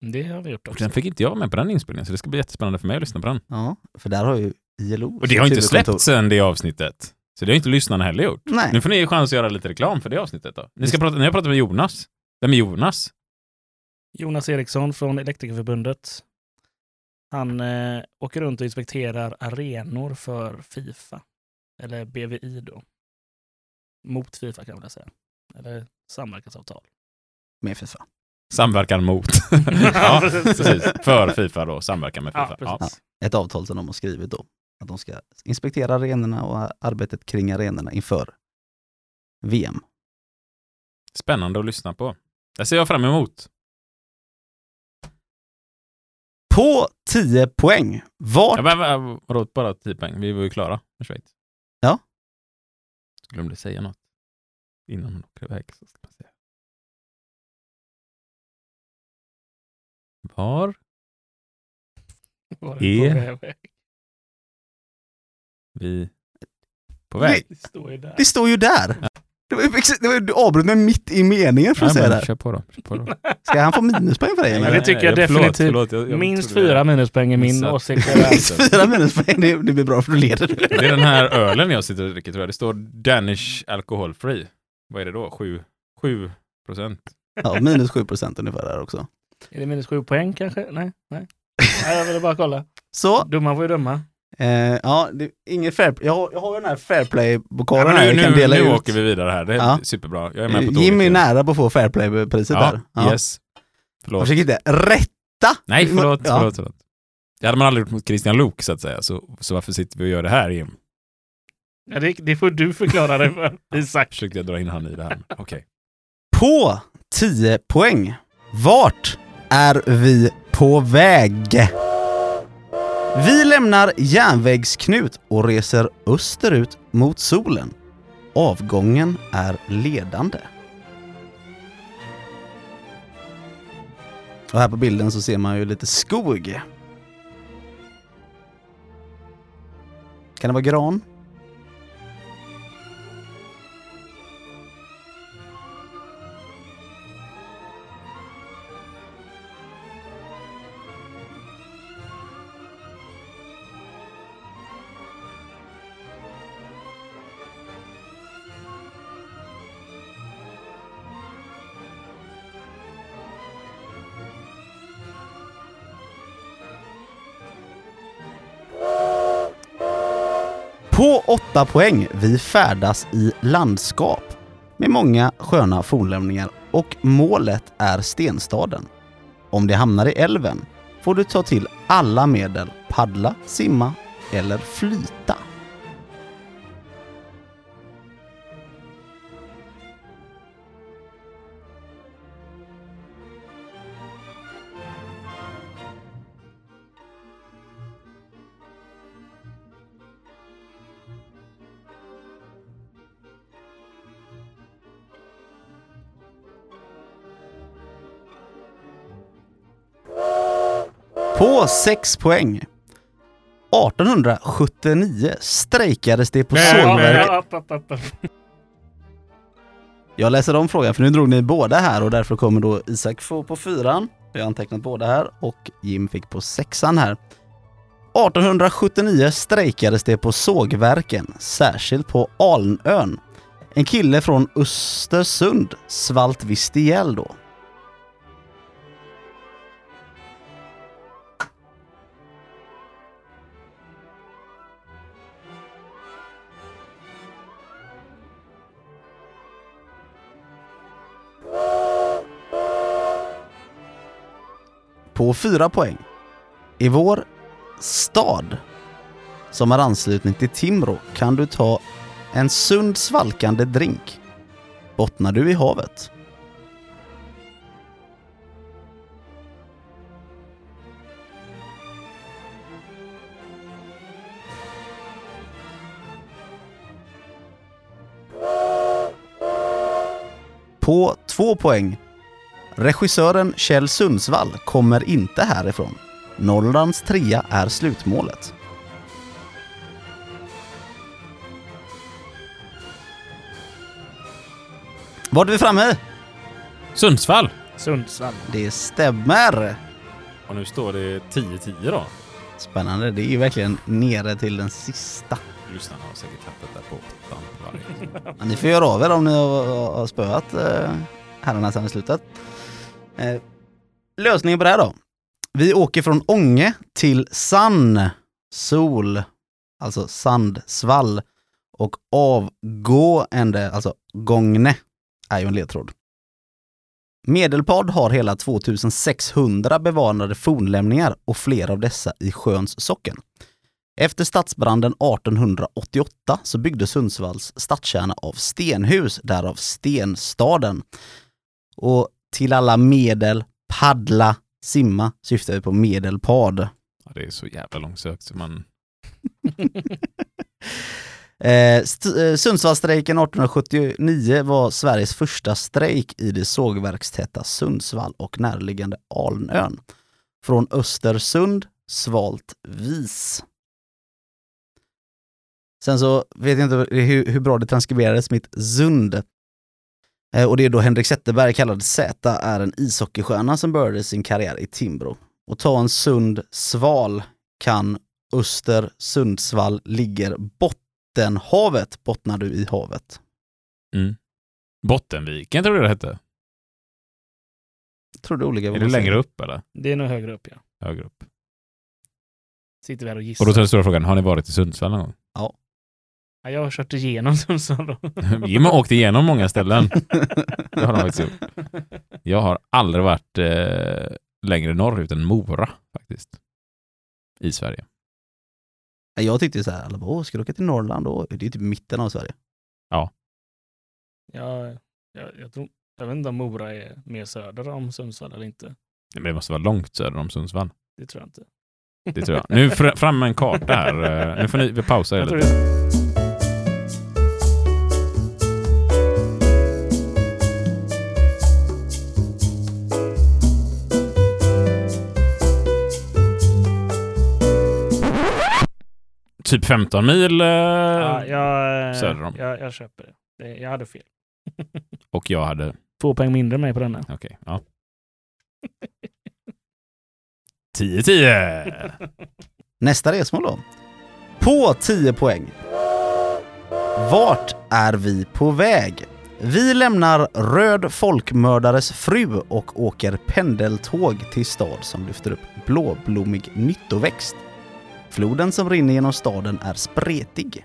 Det har vi gjort Och också. den fick inte jag med på den inspelningen, så det ska bli jättespännande för mig att lyssna på den. Ja, för där har ju ILO Och det har inte släppts sen det avsnittet. Så det har inte lyssnarna heller gjort. Nej, Nu får ni chans att göra lite reklam för det avsnittet då. Ni, ska prata, ni har pratat med Jonas. Vem är Jonas? Jonas Eriksson från Elektrikerförbundet. Han eh, åker runt och inspekterar arenor för Fifa. Eller BVI då. Mot Fifa kan man väl säga. Eller samverkansavtal. med Fifa. Samverkan mot. [LAUGHS] ja, precis. För Fifa då, samverkan med Ja, Fifa. Ja, precis. Ett avtal som de har skrivit då. Att de ska inspektera arenorna och arbetet kring arenorna inför VM. Spännande att lyssna på. Det ser jag fram emot. På 10 poäng. Vart Ja, men, men, vadå, bara 10 poäng? Vi var ju klara med Schweiz. Ja. Glömde säga något innan hon åker iväg. Så ska man säga. Var [LAUGHS] Var Är- på väg? vi på väg? Det står ju där. det står ju där. Det var, det var, du avbröt mig mitt i meningen för att Ja, säga men det. Kör på då. Kör på då. [LAUGHS] Ska han få minuspoäng för det? Eller? det tycker jag definitivt. förlåt, jag- jag Minst fyra minuspoäng är min åsikt. [LAUGHS] Minst fyra minuspoäng, det, det blir bra för du leder. Det är den här ölen jag sitter och dricker tror jag. Det står Danish Alcohol Free. Vad är det då? 7, 7 procent? Ja, minus 7 procent ungefär där också. Är det minus sju poäng kanske? Nej, nej. [LAUGHS] nej jag ville bara kolla. Så, Domaren får ju döma. Eh, ja, det, inget fair, jag, har, jag har ju den här fairplay-pokalen Ja, här nu jag kan nu, dela nu ut. åker vi vidare här. Det är Ja. superbra. Jag är med på tåget. Jimmy är nära på att få fairplay-priset där. Ja, yes. Förlåt. Försök inte rätta! Nej, förlåt, Ja. förlåt, förlåt. Det hade man aldrig gjort mot Christian Lok så att säga. Så, så varför sitter vi och gör det här Jim? Ja, det, det får du förklara dig för, [LAUGHS] Isak. Försökte jag dra in han i det här. Okej. På 10 poäng. Vart är vi på väg? Vi lämnar järnvägsknut och reser österut mot solen. Avgången är ledande. Och här på bilden så ser man ju lite skog. Kan det vara gran? Åtta 8 poäng. Vi färdas i landskap med många sköna fornlämningar och målet är stenstaden. Om det hamnar i älven får du ta till alla medel, paddla, simma eller flyta. På 6 poäng. 1879 strejkades det på sågverket. Jag läser om frågan för nu drog ni båda här och därför kommer då Isak få på fyran. Jag har antecknat båda här och Jim fick på sexan här. 1879 strejkades det på sågverken, särskilt på Alnön. En kille från Östersund svalt visst ihjäl då. på 4 poäng. I vår stad, som har anslutning till Timrå, kan du ta en sund svalkande drink. Bottnar du i havet? På 2 poäng Regissören Kjell Sundsvall kommer inte härifrån. Norrlands trea är slutmålet. Vart är vi framme? Sundsvall! Sundsvall. Det stämmer. Och nu står det 10-10 då. Spännande. Det är ju verkligen nere till den sista. Lyssnarna har säkert hattat där på åttan varje. Ni får göra av er om ni har, har spöat eh, herrarna sen i slutet. Eh, lösningen på det här då. Vi åker från Ånge till Sann, sol, alltså Sandsvall och avgående, alltså Gångne, är ju en ledtråd. Medelpad har hela 2600 bevarade fornlämningar och flera av dessa i Sjöns socken. Efter stadsbranden 1888 så byggdes Sundsvalls stadskärna av stenhus, därav Stenstaden. Och till alla medel, paddla, simma syftar vi på medelpad. Ja, det är så jävla långsökt så man... [LAUGHS] Eh, st- eh, Sundsvallsstrejken 1879 var Sveriges första strejk i det sågverkstäta Sundsvall och närliggande Alnön. Från Östersund, svalt vis. Sen så vet jag inte hur, hur bra det transkriberades mitt Zund. Eh, och det är då Henrik Zetterberg, kallad Z, är en ishockeystjärna som började sin karriär i Timbro. Och ta en sund sval kan Öster Sundsvall ligger Bottenhavet, bottnar du i havet. Mm. Bottenviken tror jag det hette. Jag tror det är olika. Är det längre upp eller? Det är nog högre upp ja. Högre upp. Sitter vi här och gissar. Och då tar den stora frågan, har ni varit i Sundsvall någon gång? Ja, jag har kört igenom [LAUGHS] Sundsvall då. [LAUGHS] Jim har åkt igenom många ställen. Det har de faktiskt gjort. Jag har aldrig varit eh, längre norrut än Mora faktiskt. I Sverige. Jag tyckte så här, alla bara, åh, ska du åka till Norrland då? Det är typ mitten av Sverige. Ja, jag, jag, tror, jag vet inte om Mora är mer söder om Sundsvall eller inte. Men det måste vara långt söder om Sundsvall. Det tror jag inte. Det tror jag. Nu fr- fram med en karta här. Eh, Nu får ni vi pausa er Jag tror lite. Typ 15 mil eh, Ja, jag, söder om. jag, jag köper det. det. Jag hade fel. [LAUGHS] och jag hade... Två poäng mindre än mig på denna. Okej, ja. 10-10! [LAUGHS] Nästa resmål då. På 10 poäng. Vart är vi på väg? Vi lämnar Röd folkmördares fru och åker pendeltåg till stad som lyfter upp blåblommig nyttoväxt. Floden som rinner genom staden är spretig.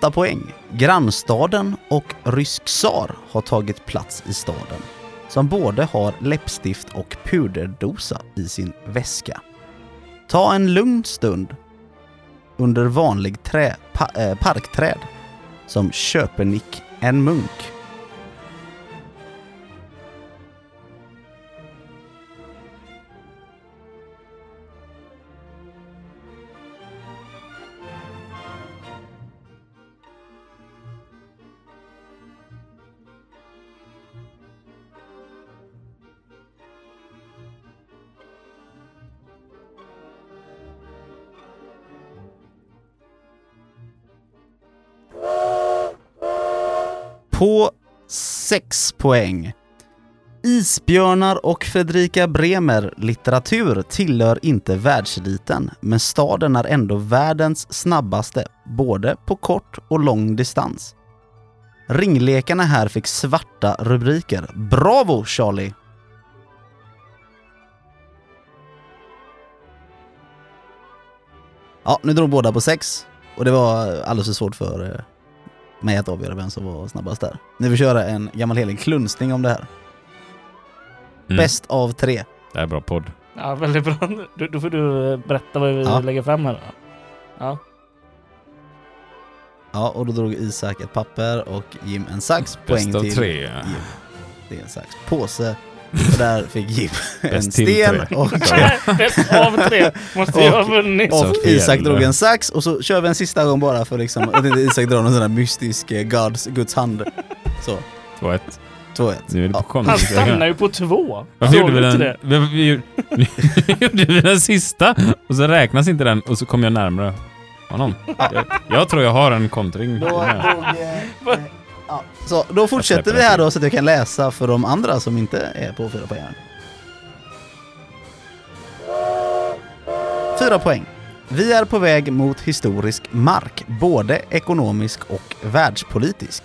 8 poäng. Grannstaden och Rysk tsar har tagit plats i staden, som både har läppstift och puderdosa i sin väska. Ta en lugn stund under vanlig trä, pa, äh, parkträd, som Köpenick en munk. På 6 poäng. Isbjörnar och Fredrika Bremer litteratur tillhör inte världseliten, men staden är ändå världens snabbaste, både på kort och lång distans. Ringlekarna här fick svarta rubriker. Bravo Charlie! Ja, nu drog båda på sex och det var alldeles för svårt för, eh, med att avgöra vem som var snabbast där. Ni vill köra en gammal helig klunsning om det här. Mm. Bäst av tre. Det här är bra podd. Ja, väldigt bra. Du, då får du eh, berätta vad vi Ja. lägger fram här. då. Ja. Ja, och då drog Isak ett papper och Jim en sax. Poäng Bäst av till tre. Jim. Det är en sax. Påse. Och där fick Jim en sten och, [LAUGHS] Bäst av tre måste ju ha vunnit. och. Isak drog en sax och så kör vi en sista gång bara för liksom, att inte Isak drar någon sån där mystisk eh, Guds, Guds hand. Så, 2-1. 2-1. Nu är det på Ja. Han stannar ju på två. Varför Såg gjorde vi inte den? det? Vi, vi, gjorde- vi [LAUGHS] gjorde vi den sista och så räknas inte den och så kom jag närmare honom. Jag, jag tror jag har en kontring. Då, drog, eh, ja. Så då fortsätter vi här då så att jag kan läsa för de andra som inte är på fyra poäng. Fyra poäng. Vi är på väg mot historisk mark, både ekonomisk och världspolitisk.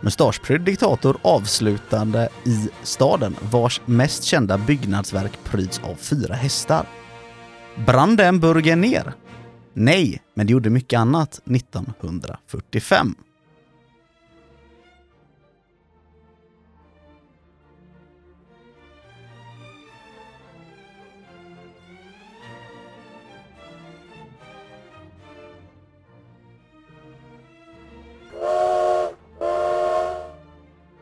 Mustaschprydd diktator avslutande i staden vars mest kända byggnadsverk pryds av fyra hästar. Brann den burgen ner? Nej, men det gjorde mycket annat 1945.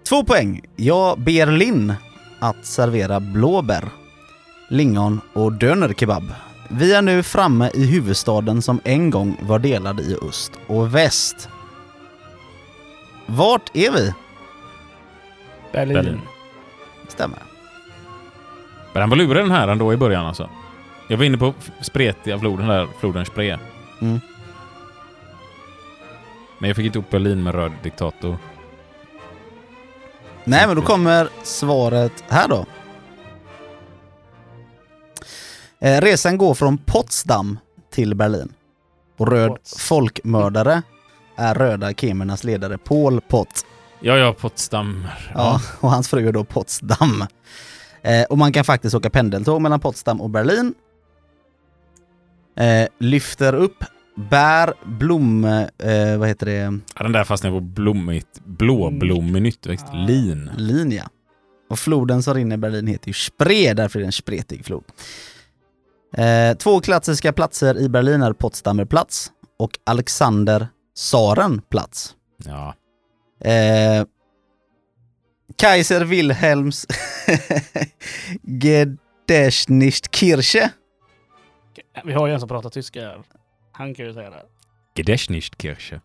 Två poäng. Jag ber Linn att servera blåbär, lingon och dönerkebab. Vi är nu framme i huvudstaden som en gång var delad i öst och väst. Vart är vi? Berlin. Berlin. Stämmer. Men han var lurig den här ändå i början alltså. Jag var inne på spretiga floden där, floden Spree. Mm. Men jag fick inte upp Berlin med röd diktator. Nej, men då kommer svaret här då. Eh, resan går från Potsdam till Berlin. Och röd Pots. folkmördare är röda kemernas ledare Pol Pot. Ja, ja, Potsdam. Ja, och hans fru är då Potsdam. Eh, och man kan faktiskt åka pendeltåg mellan Potsdam och Berlin. Eh, lyfter upp bär, blom... Eh, vad heter det? Ja, den där fastnade på blommigt, blåblommig nyttväxt. Ah. Lin. Linja. Och floden som rinner i Berlin heter ju Spree, därför är det en spretig flod. Eh, två klassiska platser i Berlin är Potsdamer plats och Alexander Saren plats. Ja. Eh, Kaiser Wilhelms [LAUGHS] Gedächtniskirche. Vi har ju en som pratar tyska här. Han kan ju säga det. Gedächtniskirche.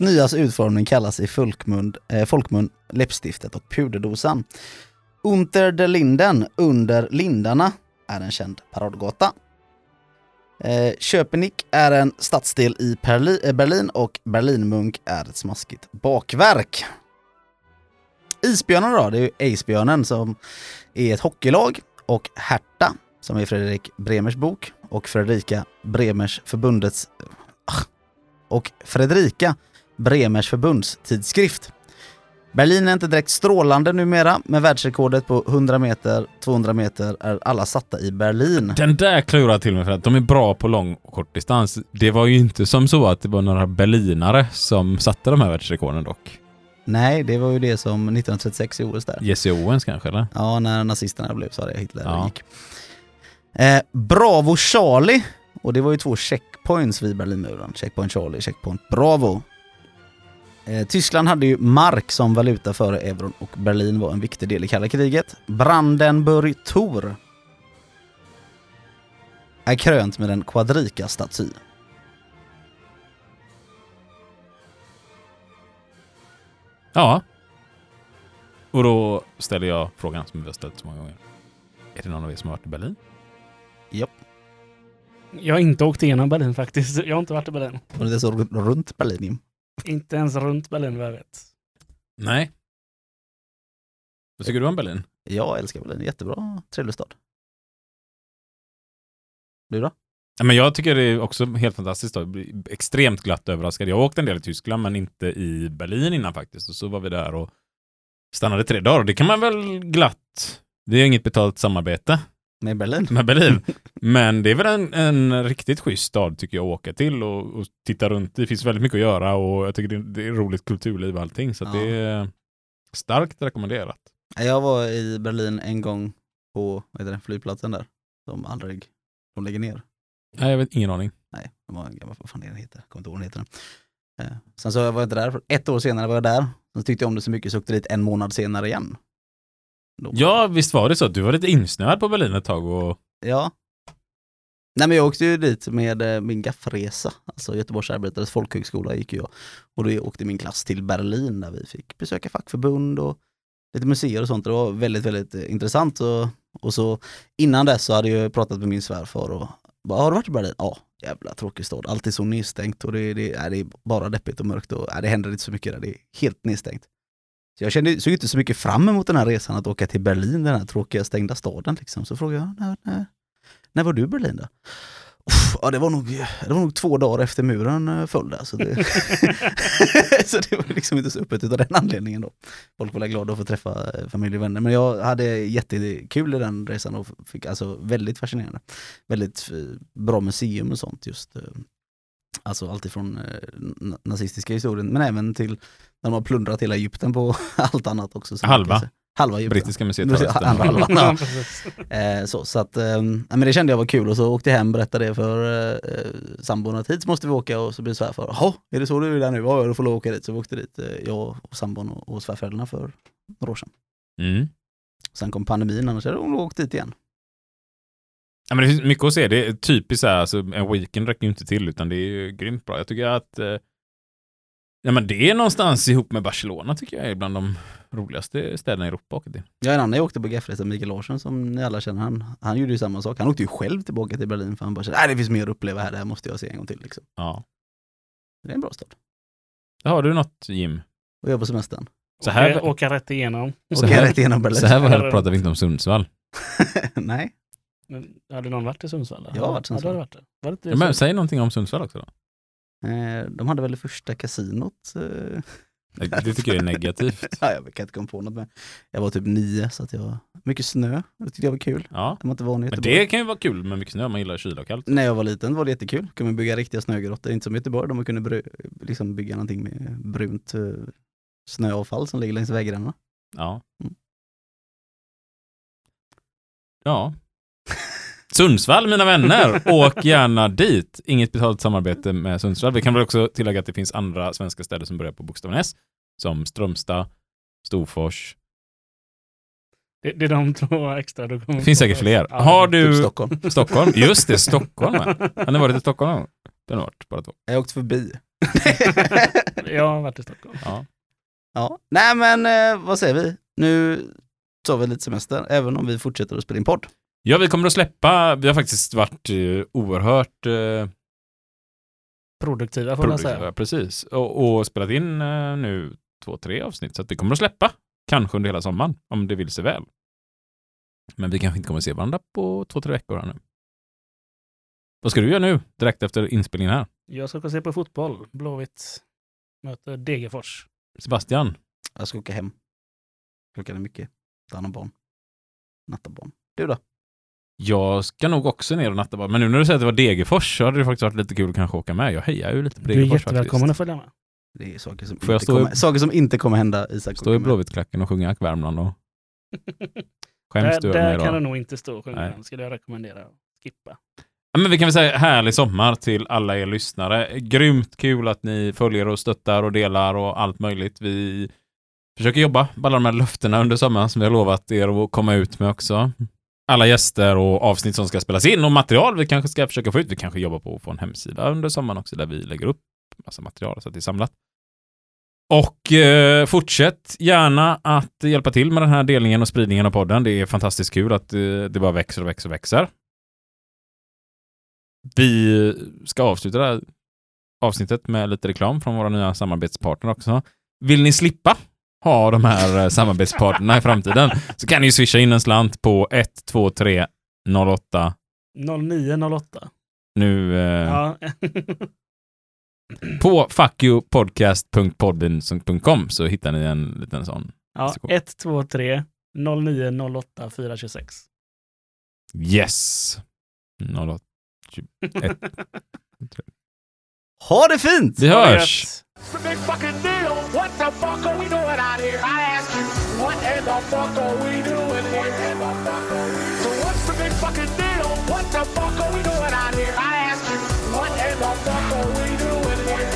Nyas utformning kallas i folkmun, eh, folkmun läppstiftet och puderdosan. Unter der Linden, under lindarna, är en känd paradgata. Eh, Köpenick är en stadsdel i Perli, eh, Berlin och Berlinmunk är ett smaskigt bakverk. Isbjörnen då, det är ju Acebjörnen som är ett hockeylag och Herta, som är Fredrik Bremers bok och Fredrika Bremers förbundets ah, och Fredrika Bremers förbundstidskrift. Berlin är inte direkt strålande numera, men världsrekordet på 100 meter, 200 meter är alla satta i Berlin. Den där klurar till mig för att de är bra på lång och kort distans. Det var ju inte som så att det var några berlinare som satte de här världsrekorden dock. Nej, det var ju det som 1936 gjordes där. Jesse Owens kanske eller? Ja, när nazisterna blev så det Hitler Ja. gick. Eh, Bravo Charlie, och det var ju två checkpoints vid Berlinmuren. Checkpoint Charlie, checkpoint Bravo. Eh, Tyskland hade ju mark som valuta före euron och Berlin var en viktig del i kalla kriget. Brandenburg Tor är krönt med en kvadrika-staty. Ja. Och då ställer jag frågan som vi har ställt så många gånger. Är det någon av er som har varit i Berlin? Jag har inte åkt igenom Berlin faktiskt. Jag har inte varit i Berlin. Och det är så runt Berlin. Jim. Inte ens runt Berlin vad jag vet. Nej. Vad tycker du om Berlin? Jag älskar Berlin, jättebra, trevlig stad. Du då? Ja, men jag tycker det är också helt fantastiskt. Då. Jag blir Extremt glatt överraskad. Jag har åkt en del i Tyskland men inte i Berlin innan faktiskt. Och så var vi där och stannade tre dagar. Och det kan man väl glatt. Det är inget betalt samarbete. Med Berlin? med Berlin. [LAUGHS] Men det är väl en, en riktigt schysst stad tycker jag att åka till och, och titta runt. Det finns väldigt mycket att göra och jag tycker det, det är roligt kulturliv och allting. Så Ja. det är starkt rekommenderat. Jag var i Berlin en gång på vad heter det, flygplatsen där. De aldrig, de lägger ner. Nej, jag vet ingen aning. Nej, det var en gammal, vad fan är den heter? Kommer inte ihåg den heter. Eh, sen så var jag inte där, ett år senare var jag där. Sen tyckte jag om det så mycket så åkte dit en månad senare igen. Då- Ja, visst var det så att du var lite insnöad på Berlin ett tag och Ja. Nej men jag åkte ju dit med eh, min gaffresa, alltså Göteborgs arbetares folkhögskola gick jag. Och då åkte min klass till Berlin där vi fick besöka fackförbund och lite museer och sånt. Det var väldigt, väldigt eh, intressant. Och, och så innan dess så hade jag pratat med min svärfar och bara, har du varit i Berlin? Ja, jävla tråkig stad. Alltid så nedstängt och det, det, är, det är bara deppigt och mörkt och är, det händer inte så mycket där. Det är helt nedstängt. Så jag kände, såg inte så mycket fram emot den här resan att åka till Berlin, den här tråkiga stängda staden. Liksom. Så frågade jag, när, när, när var du i Berlin då? Ja, det var, nog, det var nog två dagar efter muren eh, föll där. Så det, [LAUGHS] [LAUGHS] så det var liksom inte så öppet utav den anledningen då. Folk var glada att få träffa eh, familj och vänner. Men jag hade jättekul i den resan och fick alltså väldigt fascinerande. Väldigt eh, bra museum och sånt just. Eh, Alltså alltifrån eh, na- nazistiska historien men även till när de har plundrat hela Egypten på [LAUGHS] allt annat också. Halva. Halva Egypten. Brittiska museet resten. Andra halvan, Ja, precis. Eh, så, så att, eh, men det kände jag var kul och så åkte jag hem och berättade det för eh, sambon att hit måste vi åka och så blev svärfar, jaha, är det så du vill där nu? Ja, då får du åka dit. Så vi åkte dit, eh, jag och sambon och, och svärföräldrarna för några år sedan. Mm. Sen kom pandemin, annars hade hon åkt dit igen. Ja, men det finns mycket att se. Det är typiskt så här, alltså, en weekend räcker ju inte till utan det är ju grymt bra. Jag tycker att eh, ja, men det är någonstans ihop med Barcelona tycker jag är bland de roligaste städerna i Europa åka till. Jag en annan jag åkte på gaffresa, Mikael Larsson som ni alla känner, han, han gjorde ju samma sak. Han åkte ju själv tillbaka till Berlin för han bara kände, nej det finns mer att uppleva här, det här måste jag se en gång till. Liksom. Ja. Det är en bra stad. Har du något Jim? Och jag på semestern. Så här, Åka, åka rätt igenom. Så Åker här- rätt igenom Berlin. så här väl [LAUGHS] pratar vi inte om Sundsvall. [LAUGHS] nej, Men, hade någon varit i Sundsvall? då? Jag har varit i Ja, Sundsvall. har varit. Var det Ja, men, säg någonting om Sundsvall också då. eh, de hade väl det första kasinot. Eh, Det, tycker jag är negativt. [LAUGHS] Ja, jag kan inte komma på något men jag var typ nio så att jag, mycket snö, det tyckte jag var kul. Ja. Jag var inte van i Men det kan ju vara kul med mycket snö man gillar kyla och kallt. När jag var liten var det jättekul, kunde man bygga riktiga snögrottor, inte som i Göteborg där man kunde bry, liksom bygga någonting med brunt eh, snöavfall som ligger längs vägrännorna. Ja. Mm. Ja. Sundsvall mina vänner, åk gärna dit. Inget betalt samarbete med Sundsvall. Vi kan väl också tillägga att det finns andra svenska städer som börjar på bokstaven S. Som Strömstad, Storfors. Det, det är de två extra du kommer Det finns säkert fler. Ja, Har Typ du Stockholm. Stockholm? Just det, Stockholm. [LAUGHS] Har ni varit i Stockholm? någon gång? Det har ni varit, bara två. Jag åkte förbi. [LAUGHS] Jag har varit i Stockholm. Ja. ja. Nej men eh, vad säger vi? Nu tar vi lite semester, även om vi fortsätter att spela in podd. Ja, vi kommer att släppa, vi har faktiskt varit eh, oerhört eh, Produktiva får man produktiva, säga. precis. Och, och spelat in eh, nu två, tre avsnitt. Så att vi kommer att släppa, kanske under hela sommaren, om det vill sig väl. Men vi kanske inte kommer att se varandra på två, tre veckor här nu. Vad ska du göra nu, direkt efter inspelningen här? Jag ska gå och se på fotboll. Blåvitt möter Degerfors. Sebastian, Jag ska åka hem. Klockan är mycket. Ta hand om barn. Natta barn. Du då? Jag ska nog också ner och natta bara. Men nu när du säger att det var Degerfors så hade det faktiskt varit lite kul att kanske åka med. Jag hejar ju lite på Du är Degerfors jättevälkommen faktiskt. att följa med. Det är saker som, Får jag inte stå i- kommer, saker som inte kommer hända Isak. Stå i. Blåvittklacken och sjunga Ack Värmland då. [LAUGHS] Skäms Där, du över mig där kan du nog inte stå och sjunga. Nej. Skulle jag rekommendera att skippa. Ja, men vi kan väl säga härlig sommar till alla er lyssnare. Grymt kul att ni följer och stöttar och delar och allt möjligt. Vi försöker jobba på alla de här löftena under sommaren som vi har lovat er att komma ut med också. Alla gäster och avsnitt som ska spelas in och material vi kanske ska försöka få ut. Vi kanske jobbar på att få en hemsida under sommaren också där vi lägger upp massa material så att det är samlat. Och eh, fortsätt gärna att hjälpa till med den här delningen och spridningen av podden. Det är fantastiskt kul att eh, det bara växer och växer och växer. Vi ska avsluta det här avsnittet med lite reklam från våra nya samarbetspartner också. Vill ni slippa ha de här eh, samarbetspartnerna i framtiden så kan ni ju swisha in en slant på 123 08 0908. nu eh, Ja. på fuckyoupodcast.podbean.com så hittar ni en liten sån. ja. 123 0908 426. Yes! 08. Ha det fint! Vi hörs! It's a big fucking deal. What the fuck are we doing out here? I ask you, what in the fuck are we doing here? So what's the big fucking deal? What the fuck are we doing out here? I ask you, what in the fuck are we doing here?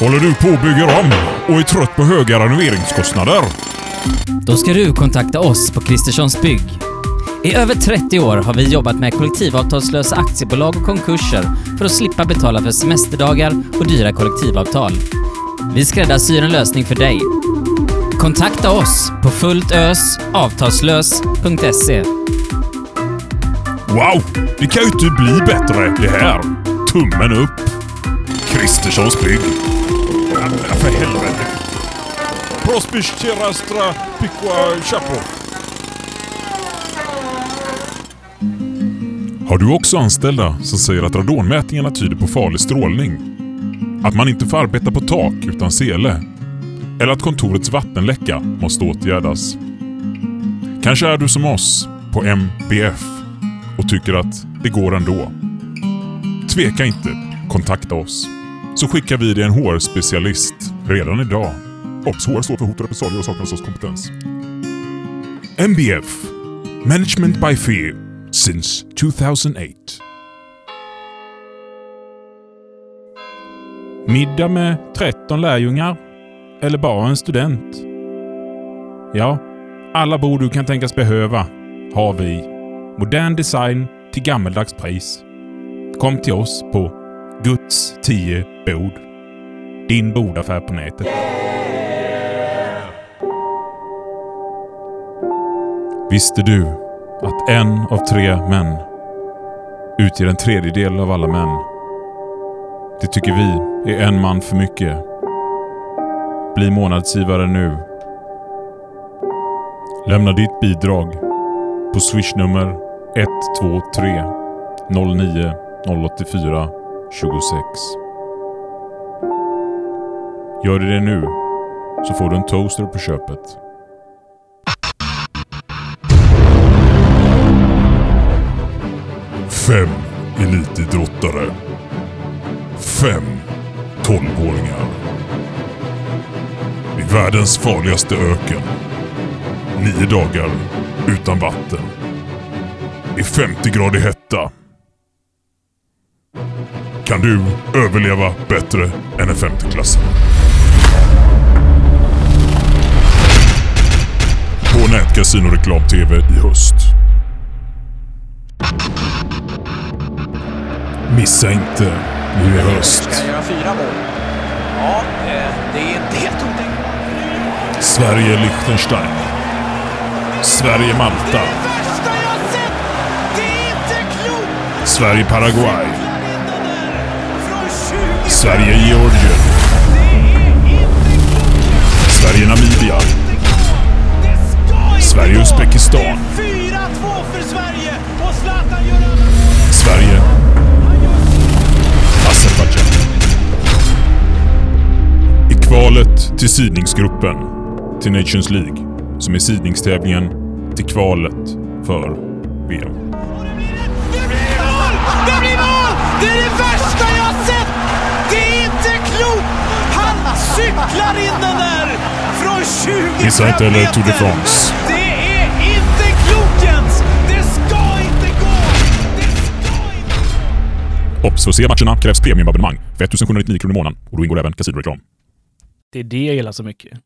Håller du på och bygger om och är trött på höga renoveringskostnader? Då ska du kontakta oss på Kristerssons Bygg. I över 30 år har vi jobbat med kollektivavtalslösa aktiebolag och konkurser för att slippa betala för semesterdagar och dyra kollektivavtal. Vi skräddarsyr en lösning för dig. Kontakta oss på fulltösavtalslös.se. Wow! Det kan ju inte bli bättre det här. Tummen upp. Kristerssons bygg. Ja, för helvete. Prospis, terastra piqua chapo. Har du också anställda som säger att radonmätningarna tyder på farlig strålning? Att man inte får arbeta på tak utan sele? Eller att kontorets vattenläcka måste åtgärdas? Kanske är du som oss på MBF och tycker att det går ändå. Tveka inte, kontakta oss. Så skickar vi dig en HR-specialist redan idag. Ops, HR står för hot och repressalier och saknar hos kompetens. MBF Management by Fear since 2008. Middag med 13 lärjungar? Eller bara en student? Ja, alla bord du kan tänkas behöva har vi. Modern design till gammeldags pris. Kom till oss på Guds 10 bord. Din bordaffär på nätet. Visste du att en av tre män utgör en tredjedel av alla män? Det tycker vi är en man för mycket. Bli månadsgivare nu. Lämna ditt bidrag på swishnummer 123 09 084 26. Gör du det nu så får du en toaster på köpet. Fem elitidrottare. Fem tolvåringar. I världens farligaste öken. Nio dagar utan vatten. I 50 grader hetta. Kan du överleva bättre än en femteklassare? På Nätkasino Reklam-TV i höst. Missa inte nu i höst. Sverige-Liechtenstein. Sverige-Malta. Sverige-Paraguay. Från 20 Sverige-Georgien. Sverige-Namibia. Sverige-Uzbekistan. 4-2 för Sverige kvalet till sidningsgruppen till Nations League, som är sidningstävlingen till kvalet för VM. Det blir mål! Det blir mål! Det är det värsta jag har sett! Det är inte klokt! Han cyklar in den där från 25 Missa inte heller Tour de meter. France. Det är inte klokt Jens! Det ska inte gå! Det ska inte Obs! För att se matcherna krävs premiumabonnemang för 1799 kronor i månaden och då ingår även kasinoreklam. Det är det jag gillar så mycket.